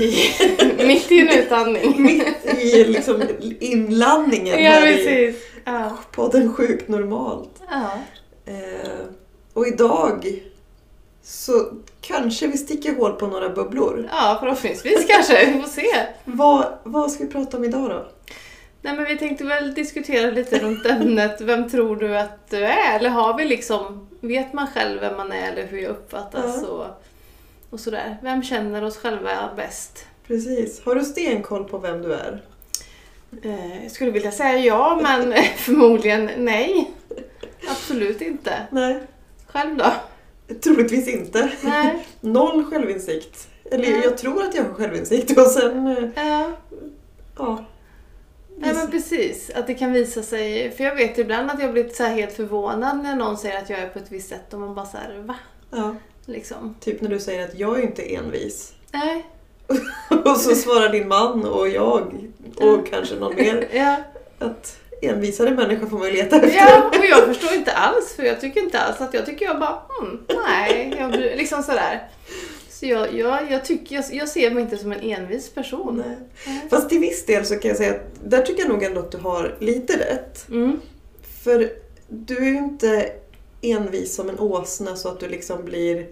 i, mitt i en utandning. Mitt i liksom inlandningen Ja, i precis. Ja. podden Sjukt Normalt. ja. Eh, och idag så kanske vi sticker hål på några bubblor. Ja, förhoppningsvis kanske. Vi får se. Vad, vad ska vi prata om idag då? Nej, men vi tänkte väl diskutera lite runt ämnet. Vem tror du att du är? Eller har vi liksom, vet man själv vem man är eller hur jag uppfattas Ja. och, och sådär. Vem känner oss själva bäst? Precis. Har du stenkoll på vem du är? Eh, jag skulle vilja säga ja, men förmodligen nej. Absolut inte. Nej, Själv då? troligtvis inte. Nej. Noll självinsikt. Eller Nej. jag tror att jag har självinsikt och sen, eh, Ja. ja. Nej men precis, att det kan visa sig. För jag vet ibland att jag blir så helt förvånad när någon säger att jag är på ett visst sätt och man bara såhär, va? ja. Liksom. Typ när du säger att jag är inte envis. Nej. Och så svarar din man och jag och kanske någon mer Ja. att envisare människor får man ju leta efter. ja, och jag förstår inte alls för jag tycker inte alls att jag tycker jag bara, hmm, nej, jag liksom sådär. Så jag, jag, jag, tycker, jag, jag ser mig inte som en envis person. Nej. Nej. Fast till viss del så kan jag säga att där tycker jag nog ändå att du har lite rätt. Mm. För du är ju inte envis som en åsna så att du liksom blir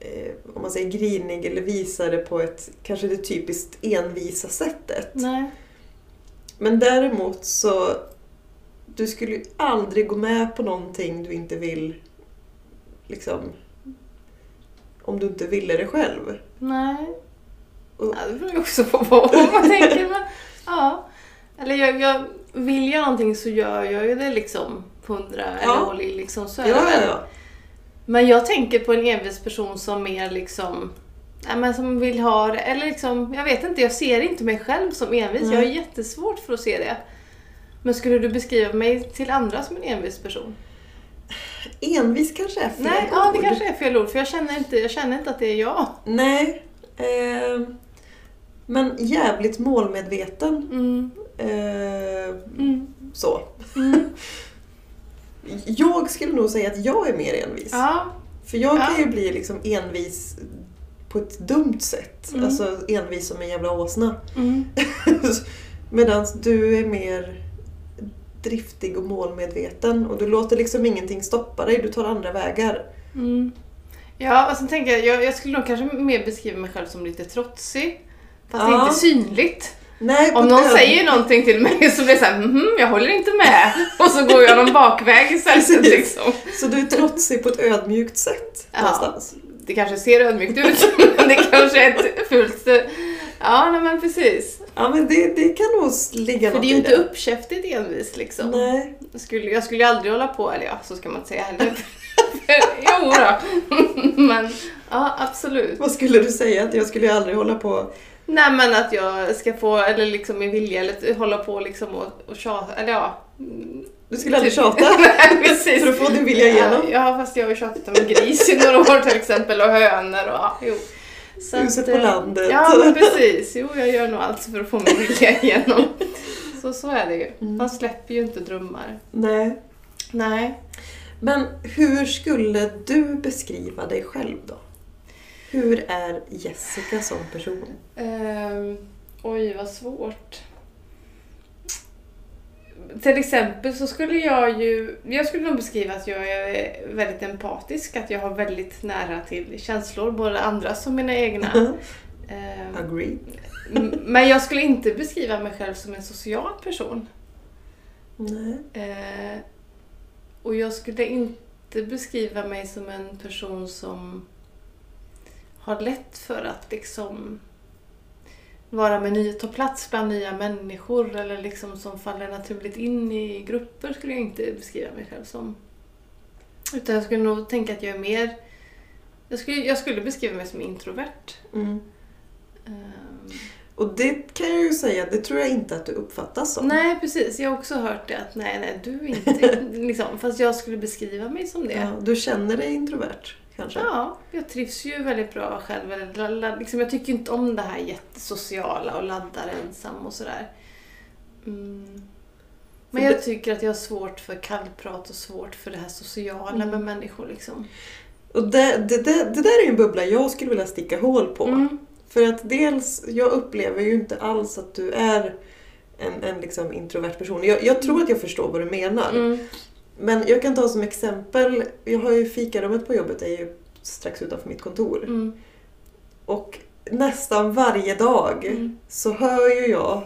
eh, om man säger grinig eller visar det på ett kanske det typiskt envisa sättet. Nej. Men däremot så du skulle ju aldrig gå med på någonting du inte vill liksom om du inte ville det själv. Nej. Och- Ja, det beror ju också på vad man tänker. Men, ja. Eller jag, jag, vill jag någonting så gör jag ju det liksom hundra Ja. in, liksom. Så är Ja, det väl. ja. Men jag tänker på en envis person som mer liksom Ja, men som vill ha det, eller liksom, jag vet inte, jag ser inte mig själv som envis. Nej. Jag har jättesvårt för att se det. Men skulle du beskriva mig till andra som en envis person? Envis kanske är fel Nej, ja det ord. kanske är fel ord, för jag känner inte, jag känner inte att det är jag. Nej. Eh, men jävligt målmedveten. Mm, Eh, mm, så. Jag skulle nog säga att jag är mer envis. Ja, För jag kan Ja. ju bli liksom envis på ett dumt sätt. Mm. Alltså envis som en jävla åsna. mm. Medan du är mer driftig och målmedveten och du låter liksom ingenting stoppa dig, du tar andra vägar. Mm. Ja, och sen tänker jag, jag, jag skulle nog kanske mer beskriva mig själv som lite trotsig. Fast det är Ja. inte synligt. Nej, Om någon säger någonting till mig så blir det såhär, mhm, jag håller inte med. Och så går jag någon bakväg istället liksom. Så du är trotsig på ett ödmjukt sätt Ja. någonstans. Det kanske ser ödmjukt ut, men det kanske är ett fult... Ja, nej, men precis. Ja men det, det kan nog ligga För det är ju inte uppkäftigt envis liksom. Nej. Jag skulle, jag skulle ju aldrig hålla på, eller ja, så ska man inte säga heller. jo då. Men ja, absolut. Vad skulle du säga? Att jag skulle ju aldrig hålla på... Nej men att jag ska få, eller liksom min vilja, eller hålla på liksom och, och tjata, eller ja. Du skulle aldrig typ- tjata Nej precis. för att få din vilja igenom. Ja, fast jag har ju tjatat om en gris i några år till exempel och hönor och ja, jo. Så Huset att, på eh, landet. Ja men precis, jo jag gör nog allt för att få min vilja igenom. Så så är det ju. Mm. Man släpper ju inte drömmar. Nej. Nej. Men hur skulle du beskriva dig själv då? Hur är Jessica som person? Ehm, oj, vad svårt. Till exempel så skulle jag ju... Jag skulle nog beskriva att jag är väldigt empatisk, att jag har väldigt nära till känslor, både andras och mina egna. Ehm, Agree. men jag skulle inte beskriva mig själv som en social person. Nej. Eh, och jag skulle inte beskriva mig som en person som har lätt för att liksom vara med nya, ta plats bland nya människor eller liksom som faller naturligt in i grupper skulle jag inte beskriva mig själv som. Utan jag skulle nog tänka att jag är mer... Jag skulle, jag skulle beskriva mig som introvert. Mm. Ehm, Och det kan jag ju säga, det tror jag inte att du uppfattas som. nej, precis. Jag har också hört det att nej, nej, du är inte... liksom, fast jag skulle beskriva mig som det. Ja, du känner dig introvert kanske? Ja, jag trivs ju väldigt bra själv. Liksom, jag tycker inte om det här jättesociala och laddar ensam och sådär. Mm. Men jag tycker att jag har svårt för kallprat och svårt för det här sociala Mm. med människor. Liksom. Och det, det, det, det där är en bubbla jag skulle vilja sticka hål på. Mm. För att dels, jag upplever ju inte alls att du är en, en liksom introvert person. Jag, jag tror att jag förstår vad du menar. Mm. Men jag kan ta som exempel, jag har ju fikarummet på jobbet, är ju strax utanför mitt kontor. Mm. Och nästan varje dag Mm. så hör ju jag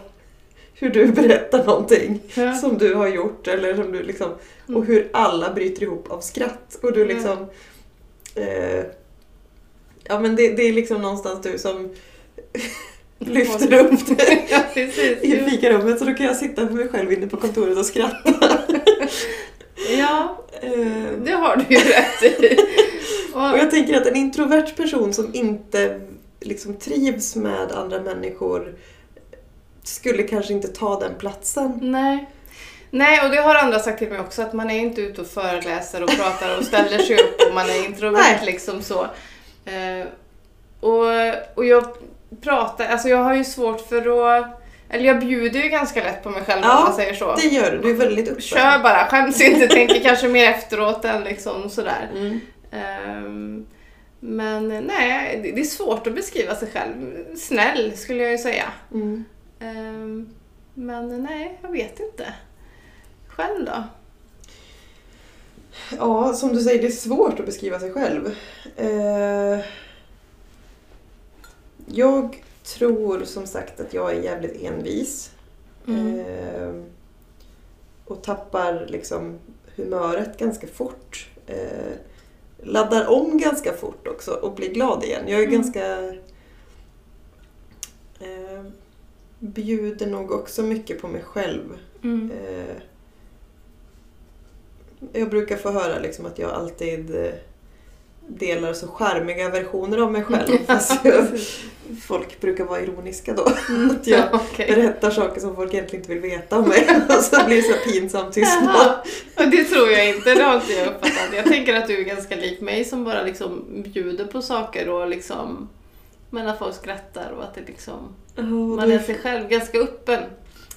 hur du berättar någonting Ja. som du har gjort eller som du liksom, Mm. och hur alla bryter ihop av skratt. Och du Ja. liksom... Eh, ja men det, det är liksom någonstans du som lyfter upp det ja, precis. i fikarummet så då kan jag sitta för mig själv inne på kontoret och skratta. Ja, Eh, det har du ju rätt i. och Och, jag tänker att en introvert person som inte liksom trivs med andra människor skulle kanske inte ta den platsen. nej. Nej, och det har andra sagt till mig också, att man är inte ute och föreläser och pratar och ställer sig upp och man är introvert liksom så. Eh, och, och jag pratar, alltså jag har ju svårt för att, eller jag bjuder ju ganska lätt på mig själv Ja, om man säger så. Det gör du, du är väldigt öppen. Kör bara, skäms inte, tänker kanske mer efteråt än liksom sådär. Mm. Ehm, men nej, det- är svårt att beskriva sig själv. Snäll skulle jag ju säga. Mm. Ehm, men nej, jag vet inte. Själv då? Ja, som du säger, det är svårt att beskriva sig själv. Eh, jag tror som sagt att jag är jävligt envis. Mm. Eh, och tappar liksom humöret ganska fort. Eh, laddar om ganska fort också och blir glad igen. Jag är Mm. ganska... Eh, bjuder nog också mycket på mig själv. Mm. Eh, jag brukar få höra liksom att jag alltid eh, delar så charmiga versioner av mig själv. Fast jag, folk brukar vara ironiska då. Att jag Okej. berättar saker som folk egentligen inte vill veta om mig. Och så blir det så pinsam tystnad. Det tror jag inte, det har inte jag uppfattat. Jag tänker att du är ganska lik mig som bara liksom bjuder på saker och liksom men att folk skrattar och att det liksom, och man är sig själv ganska öppen.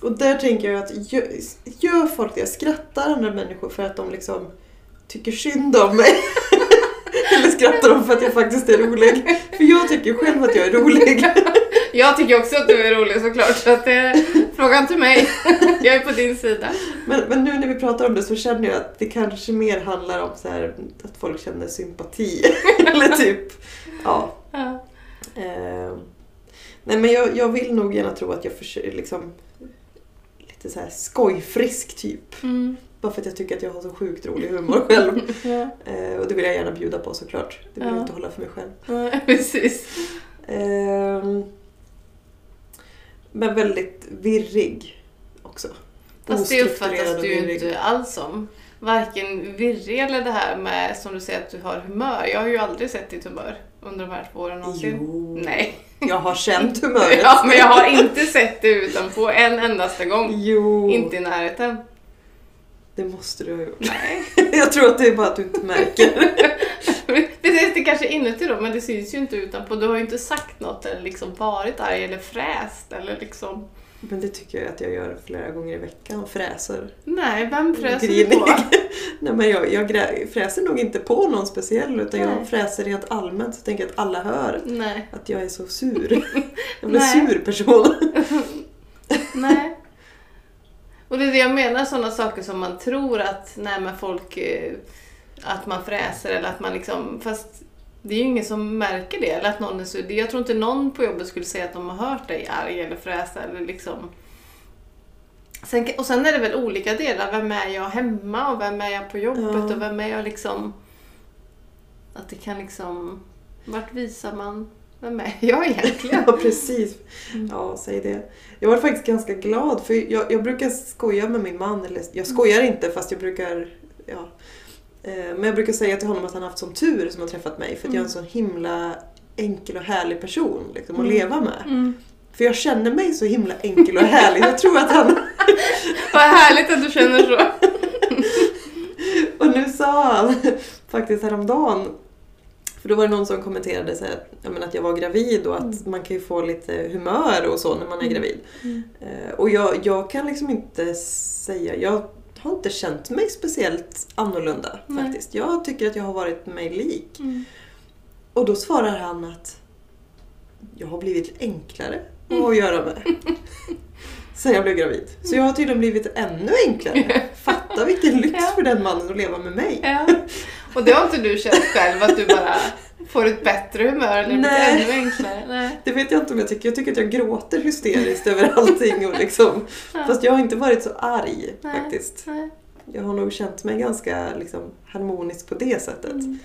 Och där tänker jag att gör, gör folk det, skrattar andra människor för att de liksom tycker synd om mig. Eller skrattar de för att jag faktiskt är rolig? För jag tycker själv att jag är rolig. Jag tycker också att du är rolig såklart, så att det, fråga inte mig. Jag är på din sida. Men, men nu när vi pratar om det så känner jag att det kanske mer handlar om så här, att folk känner sympati. Eller typ, ja. Ja. Eh, nej men jag, jag vill nog gärna tro att jag försöker liksom lite så här skojfrisk typ. Mm. Bara för att jag tycker att jag har så sjukt rolig humor själv. Ja. Eh, och det vill jag gärna bjuda på såklart. Det vill jag Ja. inte hålla för mig själv. Ja, precis. Ehm, men väldigt virrig också. Fast det uppfattas du ju inte alls som. Varken virrig eller det här med, som du säger, att du har humör. Jag har ju aldrig sett ditt humör under de här två åren någonsin. Jo, Nej. jag har känt humöret. Ja, men jag har inte sett det utanpå en endaste gång. Jo, Inte i närheten. Det måste du ha gjort. Nej. Jag tror att det är bara att du inte märker. Precis, det kanske är inuti då, men det syns ju inte utanpå. Du har ju inte sagt något eller liksom varit arg eller fräst eller liksom... Men det tycker jag att jag gör flera gånger i veckan fräser. Nej, vem fräser du på? Nej, men jag, jag fräser nog inte på någon speciell utan Nej. jag fräser rent allmänt så tänker jag att alla hör Nej. att jag är så sur. Jag blir en sur person. Nej. Och det är det jag menar, sådana saker som man tror att, nej men folk, eh, att man fräser eller att man liksom, fast det är ju ingen som märker det. Eller att någon är sur. Jag tror inte någon på jobbet skulle säga att de har hört dig arg eller fräsa eller liksom. Sen, och sen är det väl olika delar. Vem är jag hemma och vem är jag på jobbet Ja. och vem är jag liksom... Att det kan liksom... Vart visar man... Vem är jag egentligen? Ja, precis. Mm. Ja, säg det. Jag var faktiskt ganska glad för jag, jag brukar skoja med min man. Eller, jag skojar inte fast jag brukar... Ja, eh, men jag brukar säga till honom att han har haft sån tur som har träffat mig för att jag är en så himla enkel och härlig person liksom, att Mm. leva med. Mm. För jag känner mig så himla enkel och härlig. Jag tror att han... Vad härligt att du känner så. Och nu sa han faktiskt häromdagen för då var det någon som kommenterade så här, ja, men att jag var gravid och att man kan ju få lite humör och så när man är Mm. gravid. Mm. Eh, Och jag, jag kan liksom inte säga, jag har inte känt mig speciellt annorlunda Nej. faktiskt. Jag tycker att jag har varit mig lik. Mm. Och då svarar han att jag har blivit enklare att att göra med. Sen jag blev gravid. Så jag har tydligen blivit ännu enklare. Fatta vilken lyx för den mannen att leva med mig. Ja. Och det har inte du känt själv, att du bara får ett bättre humör eller Nej. ännu enklare? Nej. Det vet jag inte om jag tycker. Jag tycker att jag gråter hysteriskt över allting. Och liksom, Ja. fast jag har inte varit så arg Nej. faktiskt. Nej. Jag har nog känt mig ganska liksom, harmonisk på det sättet. Mm.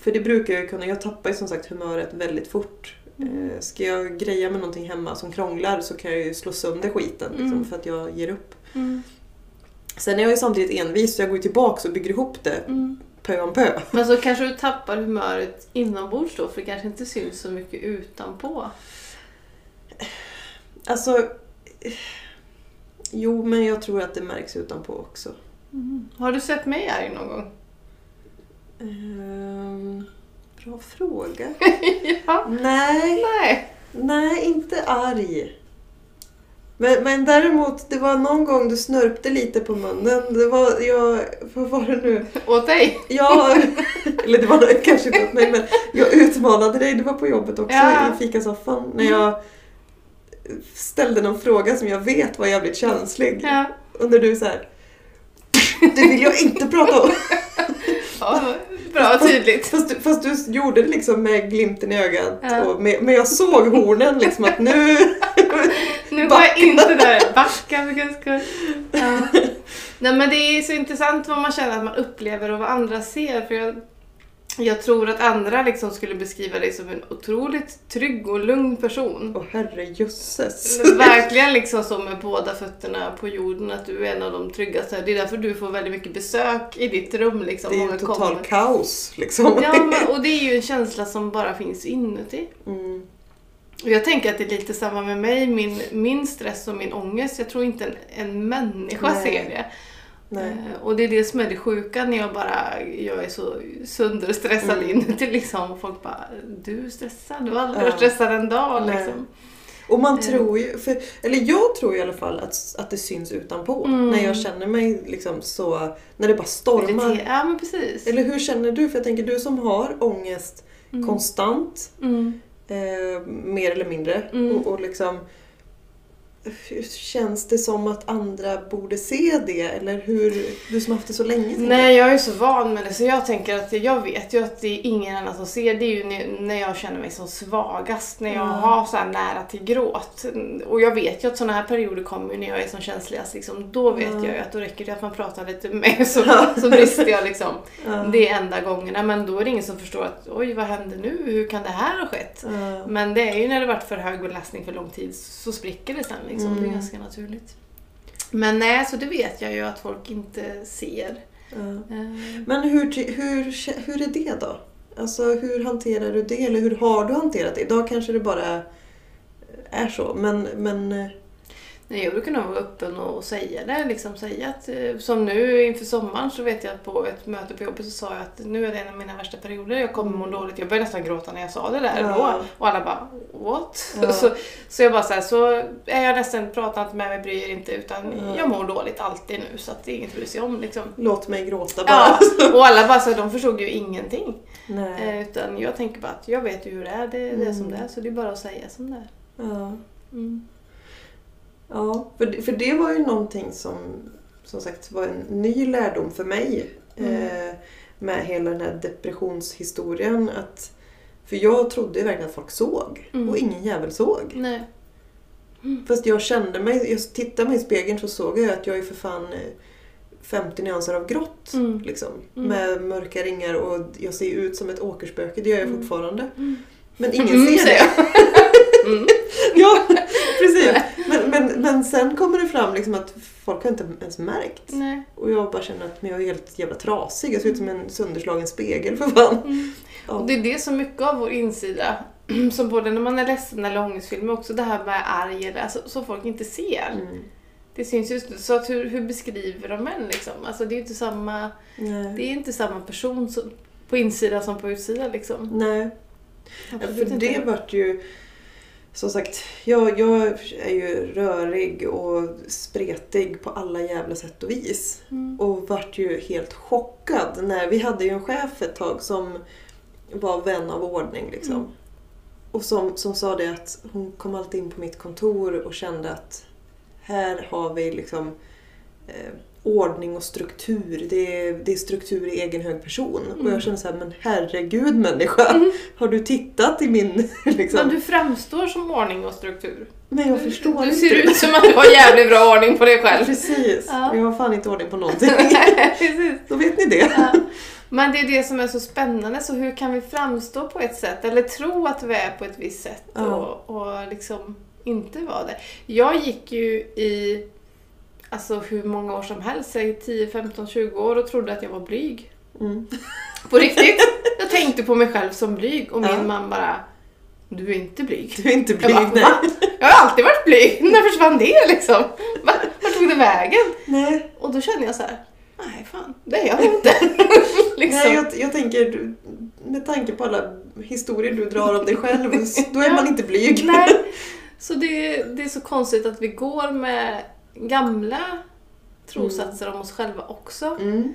För det brukar jag kunna. Jag tappar ju som sagt humöret väldigt fort. Mm. Eh, Ska jag greja med någonting hemma som krånglar så kan jag ju slå sönder skiten liksom, Mm. för att jag ger upp. Mm. Sen är jag ju samtidigt envis så jag går ju tillbaka och bygger ihop det Mm. Pö om pö. Men så kanske du tappar humöret inombords då, för det kanske inte syns så mycket utanpå. Alltså... Jo, men jag tror att det märks utanpå också. Har du sett mig arg någon gång? Ehm, bra fråga. ja. Nej, Nej. nej, inte arg. Men, men däremot, det var någon gång du snörpte lite på munnen. Det var, jag, vad var det nu? Åt dig? Ja, eller det var kanske inte åt mig, men jag utmanade dig. Det var på jobbet också, Ja. i fikasoffan. När jag ställde någon fråga som jag vet var jävligt känslig. Ja. Och när du så här. Det vill jag inte prata om. ja bra tydligt. Fast du, fast du gjorde det liksom med glimten i ögat. Ja. Och med, men jag såg hornen liksom att nu... Nu går jag inte där. Backa för guds skull. Ja. Nej men det är så intressant vad man känner att man upplever och vad andra ser. För jag, jag tror att andra liksom skulle beskriva dig som en otroligt trygg och lugn person. Åh herrejösses. Verkligen liksom så med båda fötterna på jorden, att du är en av de tryggaste. Det är därför du får väldigt mycket besök i ditt rum. Liksom. Det är ju total kommer. kaos liksom. Ja, men, och det är ju en känsla som bara finns inuti. Mm. Och jag tänker att det är lite samma med mig, min, min stress och min ångest. Jag tror inte en, en människa Nej. ser det. Eh, Och det är det som är det sjuka när jag bara, jag är så sönderstressad Mm. inuti liksom. Och folk bara, du är stressad, du har aldrig Ja. varit stressad en dag liksom. Och man Mm. tror ju, för, eller jag tror i alla fall att, att det syns utanpå. Mm. När jag känner mig liksom så, när det bara stormar. Ja men precis. Eller hur känner du? För jag tänker du som har ångest Mm. konstant, Mm. eh, mer eller mindre. Mm. Och, och liksom, känns det som att andra borde se det? Eller hur, du som har haft det så länge? Nej, jag är så van med det så jag tänker att jag vet ju att det är ingen annan som ser. Det är ju när- jag känner mig som svagast, när jag Mm. har så här nära till gråt. Och jag vet ju att sådana här perioder kommer ju när jag är som känsligast. Liksom. Då vet Mm. jag ju att då räcker det att man pratar lite med så, så brister jag liksom. Ja. Det är enda gångerna. Men då är det ingen som förstår att oj, vad händer nu? Hur kan det här ha skett? Ja. Men det är ju när det varit för hög belastning för lång tid så spricker det sen liksom. Det är Mm. ganska naturligt. Men nej, så det vet jag ju att folk inte ser. Eh, Men hur, hur, hur är det då? Alltså hur hanterar du det? Eller hur har du hanterat det? Idag kanske det bara är så. Men, men eh, Nej, jag brukar nog vara öppen och, säga det. Liksom säga att, eh, som nu inför sommaren så vet jag att på ett möte på jobbet så sa jag att nu är det en av mina värsta perioder. Jag kommer må dåligt. Jag började nästan gråta när jag sa det där Ja. då. Och alla bara what? Ja. Så, så jag bara så här, så är jag ledsen, prata inte med mig, bryr inte. Utan Ja. jag mår dåligt alltid nu så att det är inget att bry sig om liksom. låt mig gråta bara. Ja, och alla bara så här, de förstod ju ingenting. Nej. Eh, utan jag tänker bara att jag vet ju hur det är, det är det Mm. som det är. Så det är bara att säga som det är. Ja. Mm. Ja, för det, för det var ju någonting som som sagt var en ny lärdom för mig. Mm. Eh, med hela den här depressionshistorien. Att, för jag trodde ju verkligen att folk såg. Mm. Och ingen jävel såg. Nej. Fast jag kände mig, jag tittade mig i spegeln så såg jag att jag är för fan eh, 50 nyanser av grått. Mm. Liksom, Mm. Med mörka ringar och jag ser ut som ett åkerspöke, det gör jag Mm. fortfarande. Mm. Men ingen Mm, ser det. Mm. Ja, precis. Men, men, sen kommer det fram liksom att folk har inte ens märkt. Nej. Och jag bara känner att men jag är helt jävla trasig. Jag ser ut som en sönderslagen spegel för fan. Mm. Ja. Och det är det som mycket av vår insida, som både när man är ledsen eller ångestfylld, men också det här med arg eller alltså, så folk inte ser. Mm. Det syns just nu. Så att hur, hur beskriver de en liksom? Alltså det är inte samma, Nej. det är inte samma person som, på insidan som på utsidan liksom. Nej. Ja, för inte. det vart ju... Som sagt, jag, jag är ju rörig och spretig på alla jävla sätt och vis. Mm. Och vart ju helt chockad när vi hade ju en chef ett tag som var vän av ordning liksom. Mm. och som, som sa det att hon kom alltid in på mitt kontor och kände att här har vi liksom eh, ordning och struktur. Det är, det är struktur i egen hög person. Och Mm. jag kände så här, men herregud människa. Mm. Har du tittat i min... Liksom? Men du framstår som ordning och struktur. Men jag förstår Du inte. ser ut som att du har jävligt bra ordning på dig själv. Precis. Ja. Jag har fan inte ordning på någonting. Precis. Då vet ni det. Ja. Men det är det som är så spännande, så hur kan vi framstå på ett sätt eller tro att vi är på ett visst sätt Ja. och, och liksom inte vara det. Jag gick ju i alltså hur många år som helst, säg 10, 15, 20 år och trodde att jag var blyg. Mm. På riktigt! Jag tänkte på mig själv som blyg och min Ja. man bara Du är inte blyg. Du är inte Jag blyg, bara, nej. "Va? Jag har alltid varit blyg. När försvann det liksom? Va? Vart tog det vägen? nej. Och då kände jag så här, nej fan, det är jag inte. liksom. Nej, jag, jag tänker, med tanke på alla historier du drar om dig själv, då är man inte blyg. Nej. Så det, det är så konstigt att vi går med gamla trosatser om oss själva också. Mm.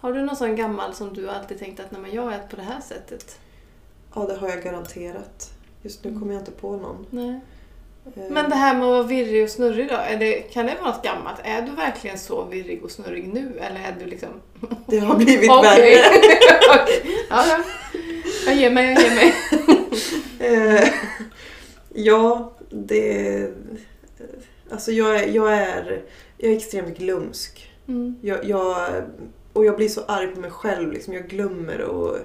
Har du någon sån gammal som du alltid tänkt att nej, men jag är på det här sättet? Ja, det har jag garanterat. Just nu kommer jag inte på någon. Nej. Eh, Men det här med att vara virrig och snurrig då, det, kan det vara något gammalt? Är du verkligen så virrig och snurrig nu? Eller är du liksom... Det har blivit Okej. värre. Okej. Ja, ja. Jag ger mig, jag ger mig. Eh, ja, det... Alltså jag är, jag är, jag är extremt glömsk. Mm. Jag, jag, och jag blir så arg på mig själv. Liksom. Jag glömmer och...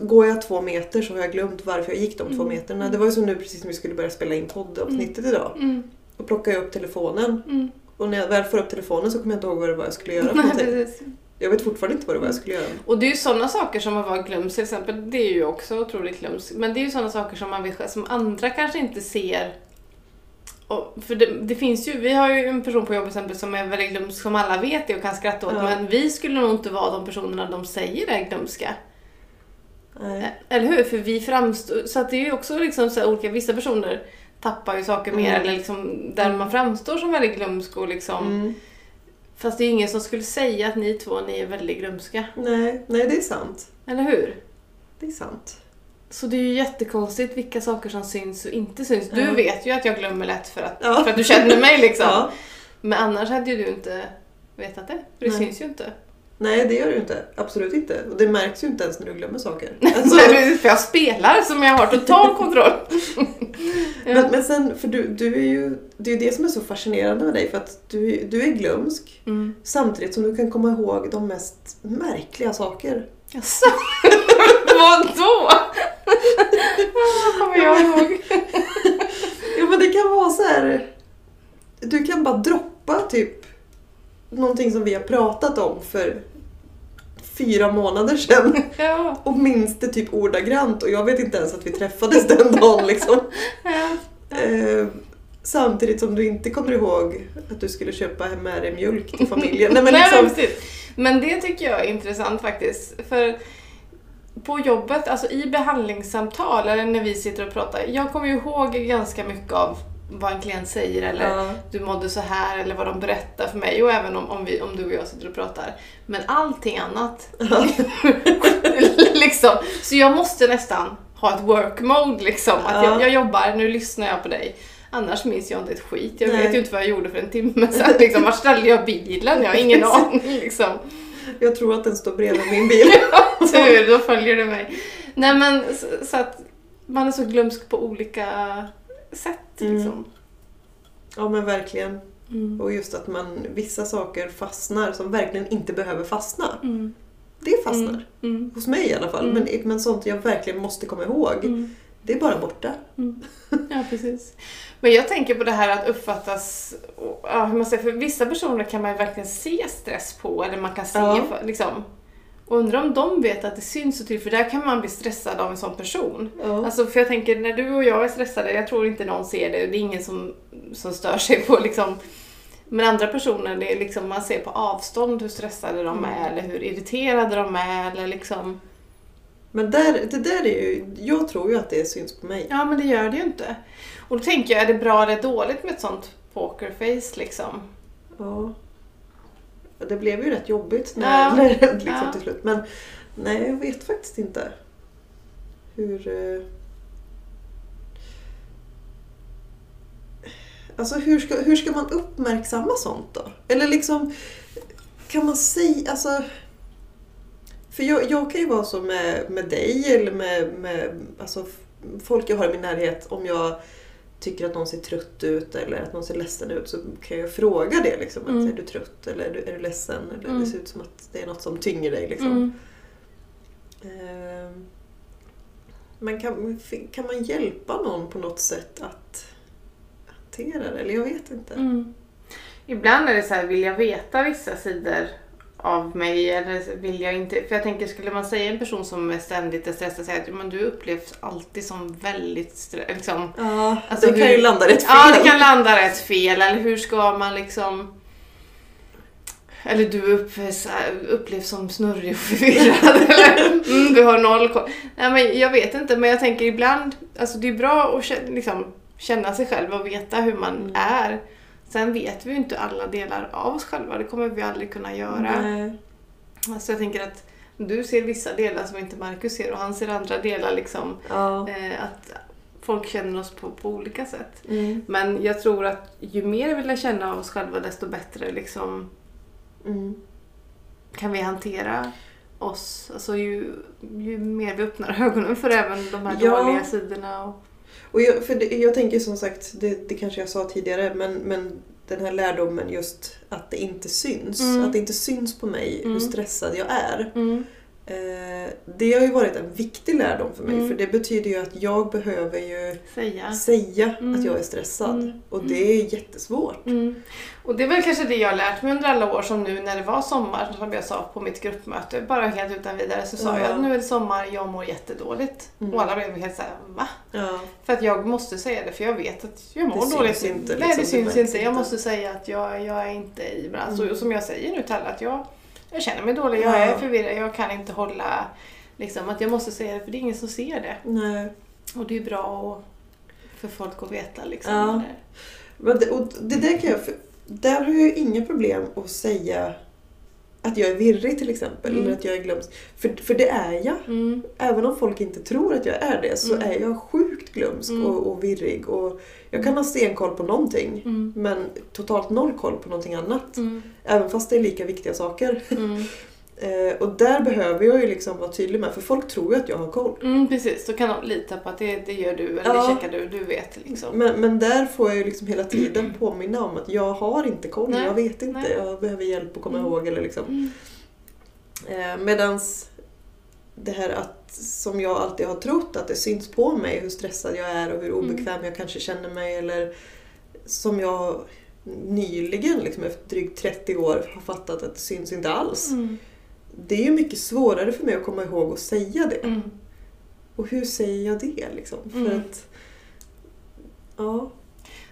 Går jag två meter så har jag glömt varför jag gick de två Mm. meterna. Det var ju som nu precis när vi skulle börja spela in poddavsnittet idag. Mm. Då plockade jag upp telefonen Mm. och när jag väl får upp telefonen så kommer jag inte ihåg vad det var jag skulle göra Nej. Jag vet fortfarande inte vad det var jag skulle göra. Och det är ju sådana saker som att vara glömsk till exempel, det är ju också otroligt glömsk. Men det är ju sådana saker som man vet, som andra kanske inte ser. Och, för det, det finns ju, vi har ju en person på jobbet exempel som är väldigt glömsk som alla vet det och kan skratta åt. Ja. Men vi skulle nog inte vara de personerna de säger är glömska. Nej. Eller hur? För vi framstår, så att det är ju också liksom så olika, vissa personer tappar ju saker mer Mm. eller liksom där man framstår som väldigt glömsk och liksom. Mm. Fast det är ingen som skulle säga att ni två, ni är väldigt glömska. Nej, nej, det är sant. Eller hur? Det är sant. Så det är ju jättekonstigt vilka saker som syns och inte syns. Du Ja. vet ju att jag glömmer lätt för att, Ja. för att du känner mig liksom. Ja. Men annars hade ju du inte vetat det. För det Nej. syns ju inte. Nej, det gör du inte. Absolut inte. Och det märks ju inte ens när du glömmer saker. Alltså, för jag spelar som jag har total kontroll. ja. men, men sen, för du, du är ju, det är ju det som är så fascinerande med dig, för att du, du är glömsk Mm. samtidigt som du kan komma ihåg de mest märkliga saker. Jaså? Vadå? Vad kommer jag ihåg? Ja, men det kan vara så här. Du kan bara droppa typ någonting som vi har pratat om för fyra månader sedan Ja. och minns det typ ordagrant och jag vet inte ens att vi träffades den dagen liksom. ja. Eh, samtidigt som du inte kommer ihåg att du skulle köpa hem med dig mjölk till familjen. Nej, men Nej, liksom, men, precis. men det tycker jag är intressant faktiskt. För på jobbet, alltså i behandlingssamtal eller när vi sitter och pratar, jag kommer ju ihåg ganska mycket av vad en klient säger eller ja, du mådde så här eller vad de berättar för mig och även om, om, vi, om du och jag sitter och pratar. Men allting annat. liksom. Så jag måste nästan ha ett work mode liksom. Att Ja. jag, jag jobbar, nu lyssnar jag på dig. Annars minns jag inte ett skit. Jag Nej. vet ju inte vad jag gjorde för en timme sedan. Liksom. Var ställde jag bilen? Jag har ingen aning. Liksom. Jag tror att den står bredvid min bil. Tur, då följer du mig. Nej men så, så att man är så glömsk på olika sätt. Mm. Liksom. Ja men verkligen. Mm. Och just att man, vissa saker fastnar som verkligen inte behöver fastna. Mm. Det fastnar. Mm. Mm. Hos mig i alla fall. Mm. Men, men sånt jag verkligen måste komma ihåg. Mm. Det är bara borta. Ja, precis. Men jag tänker på det här att uppfattas, ja, hur man säger, för vissa personer kan man ju verkligen se stress på, eller man kan se, Ja. liksom. Och undrar om de vet att det syns så tydligt, för där kan man bli stressad av en sån person. Ja. Alltså, för jag tänker, när du och jag är stressade, jag tror inte någon ser det, det är ingen som, som stör sig på liksom men andra personer, det är liksom, man ser på avstånd hur stressade de är Mm. eller hur irriterade de är eller liksom... Men där, det där är ju, jag tror ju att det syns på mig. Ja, men det gör det ju inte. Och då tänker jag, är det bra eller dåligt med ett sånt pokerface liksom? Ja. Det blev ju rätt jobbigt när, Ja. när det liksom Ja. till slut. Men nej, jag vet faktiskt inte. hur... eh, Alltså hur ska, hur ska man uppmärksamma sånt då? Eller liksom, kan man säga, alltså... För jag, jag kan ju vara så med, med dig eller med, med alltså, folk jag har i min närhet. Om jag tycker att någon ser trött ut eller att någon ser ledsen ut så kan jag fråga det. Liksom, att, Mm. Är du trött eller är du, är du ledsen? Eller Mm. det ser ut som att det är något som tynger dig. Liksom. Mm. Ehm, Men kan, kan man hjälpa någon på något sätt att hantera det? Eller jag vet inte. Mm. Ibland är det så här, vill jag veta vissa sidor av mig eller vill jag inte? För jag tänker, skulle man säga en person som är ständigt är stressad, säga att men du upplevs alltid som väldigt stressad. Liksom, Ja, Alltså det kan hur- ju landa rätt fel. ja, det kan landa rätt fel. Eller hur ska man liksom... Eller du upp, så här, upplevs som snurrig och förvirrad. eller mm, du har noll koll. Nej, men jag vet inte, men jag tänker ibland... Alltså det är bra att liksom, känna sig själv och veta hur man Mm. är. Sen vet vi ju inte alla delar av oss själva. Det kommer vi aldrig kunna göra. Nej. Alltså jag tänker att du ser vissa delar som inte Marcus ser och han ser andra delar. Liksom, Ja. eh, att folk känner oss på, på olika sätt. Mm. Men jag tror att ju mer vi lär känna av oss själva desto bättre liksom, Mm. kan vi hantera oss. Alltså ju, ju mer vi öppnar ögonen för även de här Ja. dåliga sidorna. Och, Och jag, för det, jag tänker som sagt, det, det kanske jag sa tidigare, men, men den här lärdomen just att det inte syns. Mm. Att det inte syns på mig hur Mm. stressad jag är. mm, det har ju varit en viktig lärdom för mig Mm. för det betyder ju att jag behöver ju säga. säga Mm. att jag är stressad. Mm. Och det är jättesvårt. Mm. Och det är väl kanske det jag har lärt mig under alla år som nu när det var sommar, som jag sa på mitt gruppmöte, bara helt utan vidare så sa Ja. jag att nu är det sommar, jag mår jättedåligt. Mm. Och alla blev helt såhär, va? Ja. För att jag måste säga det, för jag vet att jag mår Det dåligt. syns inte, Nej, liksom, det det syns märks inte. Jag måste säga att jag, jag är inte i balans. Mm. Och som jag säger nu till alla, att jag, jag känner mig dålig, jag Ja. är förvirrad, jag kan inte hålla... Liksom, att jag måste säga det, för det är ingen som ser det. Nej. Och det är bra för folk att veta liksom. Ja. är. Men det, och det där kan jag... För, där har jag ju inga problem att säga att jag är virrig till exempel. Mm. Eller att jag är glömsk. För, för det är jag. Mm. Även om folk inte tror att jag är det så Mm. är jag sjukt glömsk Mm. och, och virrig. Och jag kan ha stenkoll på någonting. Mm. Men totalt noll koll på någonting annat. Mm. Även fast det är lika viktiga saker. Mm. Eh, och där behöver jag ju liksom vara tydlig med. För folk tror ju att jag har koll. Mm, precis, då kan de lita på att det, det gör du eller Ja. det checkar du, du vet liksom. Men, men där får jag ju liksom hela tiden påminna om att jag har inte koll. Nej. Jag vet inte. Nej. Jag behöver hjälp att komma Mm. ihåg. Eller liksom. Mm. Eh, medans det här att, som jag alltid har trott, att det syns på mig hur stressad jag är och hur Mm. obekväm jag kanske känner mig. Eller som jag nyligen, liksom efter drygt 30 år, har fattat att det syns inte alls. Mm. Det är ju mycket svårare för mig att komma ihåg och säga det. Mm. Och hur säger jag det liksom? För Mm. att... Ja.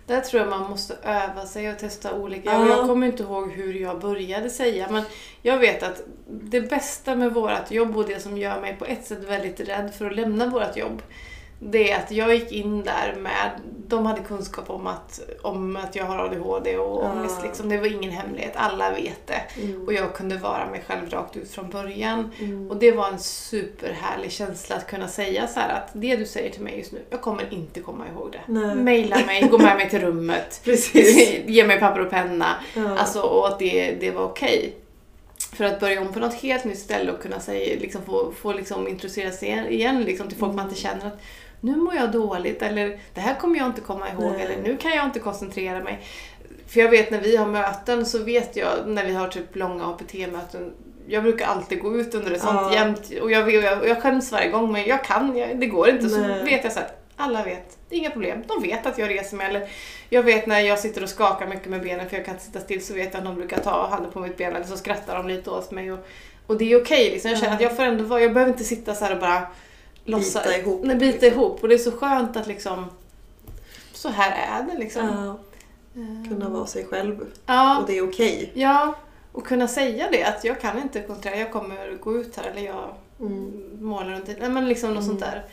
Där tror jag man måste öva sig och testa olika. Ja. Och Jag kommer inte ihåg hur jag började säga men jag vet att det bästa med vårt jobb och det som gör mig på ett sätt väldigt rädd för att lämna vårt jobb det är att jag gick in där med, de hade kunskap om att, om att jag har ADHD och Ja. ångest. Liksom. Det var ingen hemlighet, alla vet det. Mm. Och jag kunde vara mig själv rakt ut från början. Mm. Och det var en superhärlig känsla att kunna säga så att det du säger till mig just nu, jag kommer inte komma ihåg det. Nej. Maila mig, gå med mig till rummet, ge mig papper och penna. Ja. Alltså, och att det, det var okej. För att börja om på något helt nytt ställe och kunna säga, liksom, få, få liksom, introducera sig igen, igen liksom, till folk man inte känner att nu mår jag dåligt eller det här kommer jag inte komma ihåg Nej. eller nu kan jag inte koncentrera mig. För jag vet när vi har möten så vet jag när vi har typ långa APT-möten jag brukar alltid gå ut under ett sånt Ja. jämt och jag, jag, jag skäms varje gång men jag kan, jag, det går inte. Så Nej. vet jag så här, alla vet, det inga problem. De vet att jag reser mig eller jag vet när jag sitter och skakar mycket med benen för jag kan inte sitta still så vet jag att någon brukar ta handen på mitt ben eller så skrattar de lite åt mig. Och, och det är okej liksom. Jag känner att jag får ändå vara, jag behöver inte sitta så här och bara låtsas. Bita ihop, Nej, bita ihop. Och det är så skönt att liksom så här är det liksom. Ja, kunna vara sig själv. Ja, Och det är okej. ja, och kunna säga det att jag kan inte kontrollera, jag kommer gå ut här eller jag Mm. målar runt Nej men liksom något Mm. sånt där.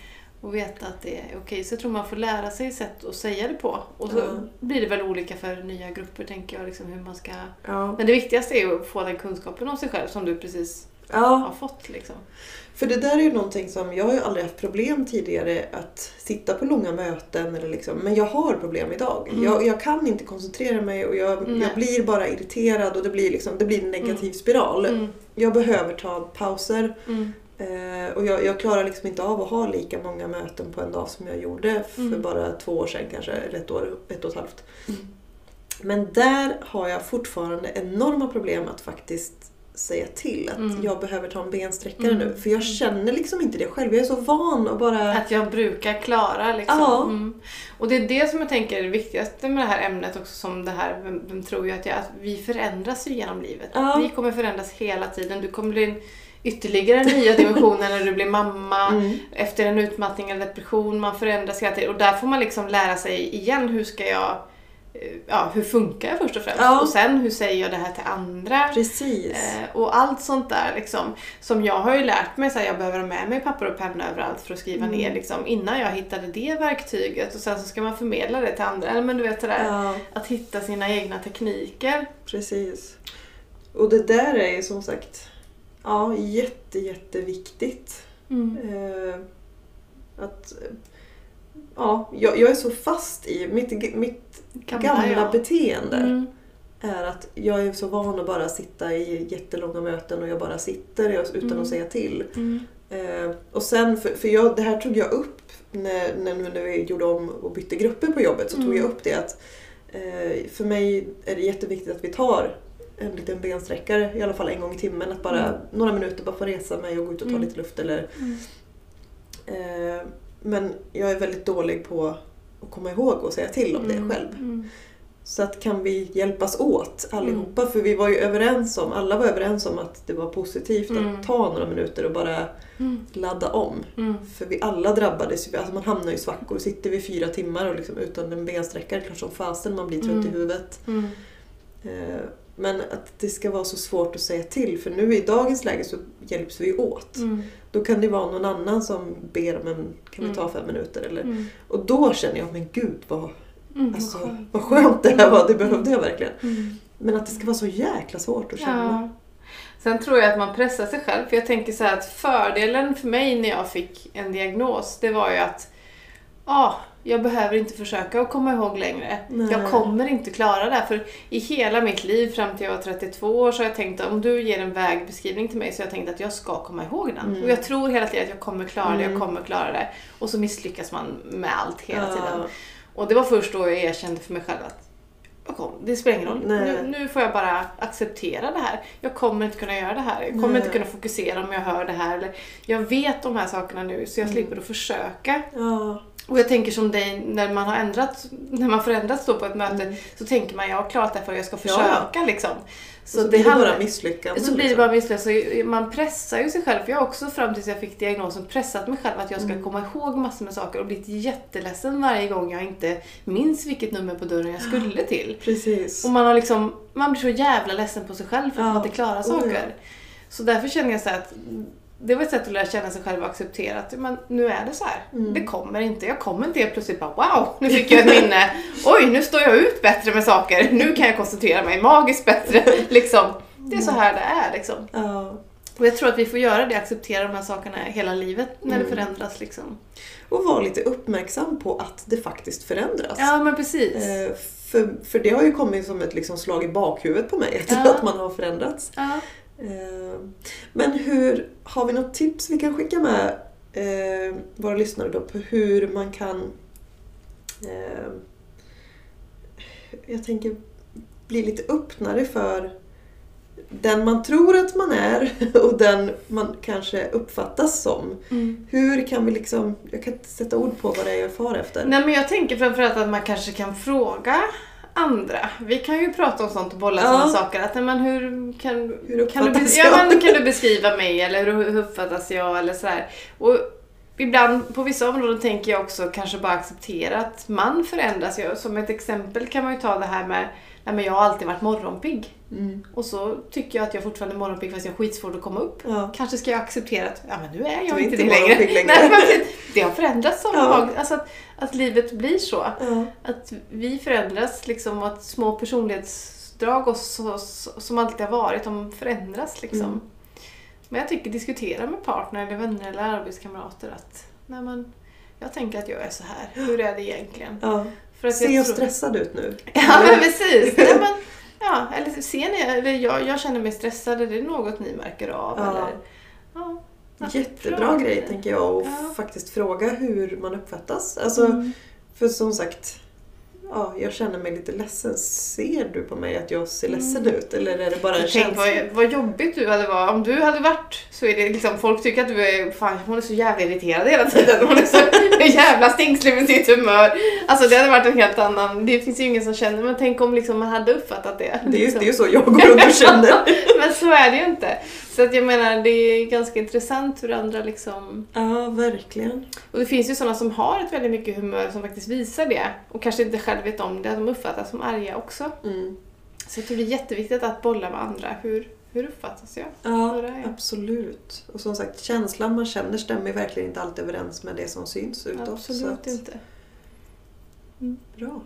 Och veta att det är okej. Så jag tror man får lära sig sätt att säga det på. Och så Ja. blir det väl olika för nya grupper tänker jag, liksom hur man ska... Ja. Men det viktigaste är ju att få den kunskapen om sig själv som du precis Ja, har fått. Liksom. för det där är ju någonting som, jag har ju aldrig haft problem tidigare att sitta på långa möten eller liksom, men jag har problem idag. Mm. Jag, jag kan inte koncentrera mig och jag, jag blir bara irriterad och det blir, liksom, det blir en negativ spiral. Mm. Jag behöver ta pauser Mm. eh, och jag, jag klarar liksom inte av att ha lika många möten på en dag som jag gjorde för Mm. bara två år sedan kanske, eller ett år, ett och ett halvt. Mm. Men där har jag fortfarande enorma problem att faktiskt säga till att Mm. jag behöver ta en bensträckare Mm. nu. För jag känner liksom inte det själv. Jag är så van att bara... Att jag brukar klara liksom. Ja. Mm. Och det är det som jag tänker är det viktigaste med det här ämnet också som det här, vem, vem tror jag att jag, att vi förändras ju genom livet. Ja. Vi kommer förändras hela tiden. Du kommer bli en ytterligare nya dimensioner när du blir mamma, Mm. efter en utmattning eller depression, man förändras hela tiden. Och där får man liksom lära sig igen, hur ska jag, ja hur funkar jag först och främst? Ja. Och sen hur säger jag det här till andra? Precis. Eh, och allt sånt där liksom, som jag har ju lärt mig, så här, jag behöver ha med mig papper och penna överallt för att skriva Mm. ner liksom, innan jag hittade det verktyget och sen så ska man förmedla det till andra. Eller men du vet det där, Ja, att hitta sina egna tekniker. precis. Och det där är ju som sagt ja, jätte, jätteviktigt. Eh, att, eh, ja, jag, jag är så fast i mitt, mitt gamla jag. beteende. Mm. är att jag är så van att bara sitta i jättelånga möten och jag bara sitter utan Mm. att säga till. Mm. Eh, och sen, för, för jag, det här tog jag upp när, när, nu när vi gjorde om och bytte grupper på jobbet. Så tog Mm. jag upp det att eh, för mig är det jätteviktigt att vi tar en liten bensträckare i alla fall en gång i timmen. Att bara Mm. några minuter bara få resa mig och gå ut och ta Mm. lite luft. Eller, eh, men jag är väldigt dålig på att komma ihåg och säga till om Mm. det själv. Mm. Så att kan vi hjälpas åt allihopa? För vi var ju överens om, alla var överens om att det var positivt Mm. att ta några minuter och bara Mm. ladda om. Mm. För vi alla drabbades ju, alltså man hamnar ju i svackor. Sitter vi fyra timmar och liksom utan en bensträckare, klart som fasen man blir trött Mm. i huvudet. Mm. Eh, Men att det ska vara så svårt att säga till för nu i dagens läge så hjälps vi åt. Mm. Då kan det vara någon annan som ber om en, kan vi ta Mm. fem minuter? Eller, Mm. och då känner jag, men gud vad, Mm. alltså, Vad skönt. vad skönt det här var, det behövde jag verkligen. Mm. Men att det ska vara så jäkla svårt att känna. Ja. Sen tror jag att man pressar sig själv. För jag tänker så här att fördelen för mig när jag fick en diagnos, det var ju att ja, jag behöver inte försöka att komma ihåg längre. Nej. Jag kommer inte klara det här. För i hela mitt liv fram till jag var 32 år så har jag tänkt att om du ger en vägbeskrivning till mig så har jag tänkt att jag ska komma ihåg den. Mm. Och jag tror hela tiden att jag kommer klara det, jag Mm. kommer klara det. Och så misslyckas man med allt hela Ja. tiden. Och det var först då jag erkände för mig själv att kom, det spelar ingen roll. Nu, nu får jag bara acceptera det här. Jag kommer inte kunna göra det här. Jag kommer Nej. inte kunna fokusera om jag hör det här. Eller, jag vet de här sakerna nu så jag Mm. slipper att försöka. Ja. Och jag tänker som dig, när man har ändrat, när man förändrats då på ett möte Mm. så tänker man jag har klarat det för jag ska Ja. försöka liksom. Så, så blir det bara misslyckanden. så blir det liksom. bara misslyckat. Så Man pressar ju sig själv. För jag har också fram tills jag fick diagnosen pressat mig själv att jag ska Mm. komma ihåg massor med saker och blivit jätteledsen varje gång jag inte minns vilket nummer på dörren jag skulle till. Precis. Och man, har liksom, man blir så jävla ledsen på sig själv för att Ja. man inte klarar Oh, saker. Så därför känner jag så här att det var ett sätt att lära känna sig själv och acceptera att men, nu är det så här. Mm. Det kommer inte. Jag kommer inte helt plötsligt bara wow, nu fick jag ett minne. Oj, nu står jag ut bättre med saker. Nu kan jag koncentrera mig magiskt bättre. Liksom. Det är så här det är liksom. Ja. Och jag tror att vi får göra det, acceptera de här sakerna hela livet när det Mm. förändras liksom. Och vara lite uppmärksam på att det faktiskt förändras. Ja, men precis. Eh, för, för det har ju kommit som ett liksom slag i bakhuvudet på mig Ja. att man har förändrats. Ja. Eh, Men hur, har vi något tips vi kan skicka med eh, våra lyssnare då på hur man kan eh, jag tänker bli lite öppnare för den man tror att man är och den man kanske uppfattas som. Mm. Hur kan vi liksom, jag kan inte sätta ord på vad det är jag far efter. Nej men jag tänker framförallt att man kanske kan fråga andra. Vi kan ju prata om sånt och bolla Ja. sådana saker. Att, men hur kan, Hur kan, du, ja, men, kan du beskriva mig eller hur hur uppfattas jag eller sådär. Och ibland på vissa områden tänker jag också kanske bara acceptera att man förändras. Jag- Som ett exempel kan man ju ta det här med Nej, men jag har alltid varit morgonpigg. Mm. Och så tycker jag att jag fortfarande är morgonpigg fast jag har skitsvårt att komma upp. Ja. Kanske ska jag acceptera att ja, men nu är jag är inte det längre. längre. Nej, men det har förändrats som Ja. Alltså att, att livet blir så. Ja. Att vi förändras liksom att små personlighetsdrag och så, så, som alltid har varit, de förändras liksom. Mm. Men jag tycker diskutera med partner eller vänner eller arbetskamrater att nej men, jag tänker att jag är så här. Hur är det egentligen? Ja. För att Ser jag jag tror- stressad ut nu? Ja men precis. Nej, men, ja, eller ser ni, eller jag, jag känner mig stressad, är det något ni märker av? Ja. Eller, ja, Jättebra grej tänker jag att Ja. faktiskt fråga hur man uppfattas. Alltså, Mm. För som sagt, ja, jag känner mig lite ledsen. Ser du på mig att jag ser ledsen ut? Eller är det bara en Tänk känsla? vad, vad jobbigt du hade varit. Om du hade varit så är det liksom, folk tycker att du är, fan hon är så jävla irriterad hela tiden. Hon är så jävla stingslig med sitt humör. Alltså det hade varit en helt annan, det finns ju ingen som känner, men tänk om liksom man hade uppfattat det. Det är, ju, liksom. det är ju så jag går runt och känner. Men så är det ju inte. Så att jag menar, det är ganska intressant hur andra liksom... Ja, verkligen. Och det finns ju sådana som har ett väldigt mycket humör som faktiskt visar det. Och kanske inte själv vet om det, att de uppfattas som arga också. Mm. Så jag tror det är jätteviktigt att bolla med andra. Hur, hur uppfattas jag? Ja, jag? absolut. Och som sagt, känslan man känner stämmer verkligen inte alltid överens med det som syns utåt. Absolut att, inte. Bra.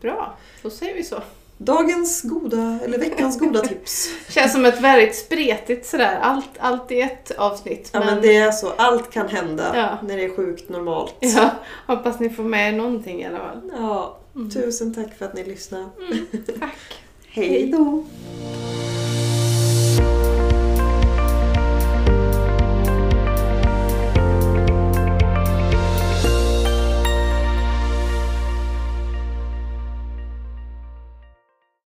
Bra, då säger vi så. Dagens goda, eller veckans goda tips. Känns som ett väldigt spretigt sådär, allt, allt i ett avsnitt. Ja men det är så, allt kan hända Ja. när det är sjukt normalt. ja, hoppas ni får med någonting i alla fall. Ja, Mm. tusen tack för att ni lyssnade. Mm, tack. Hej då!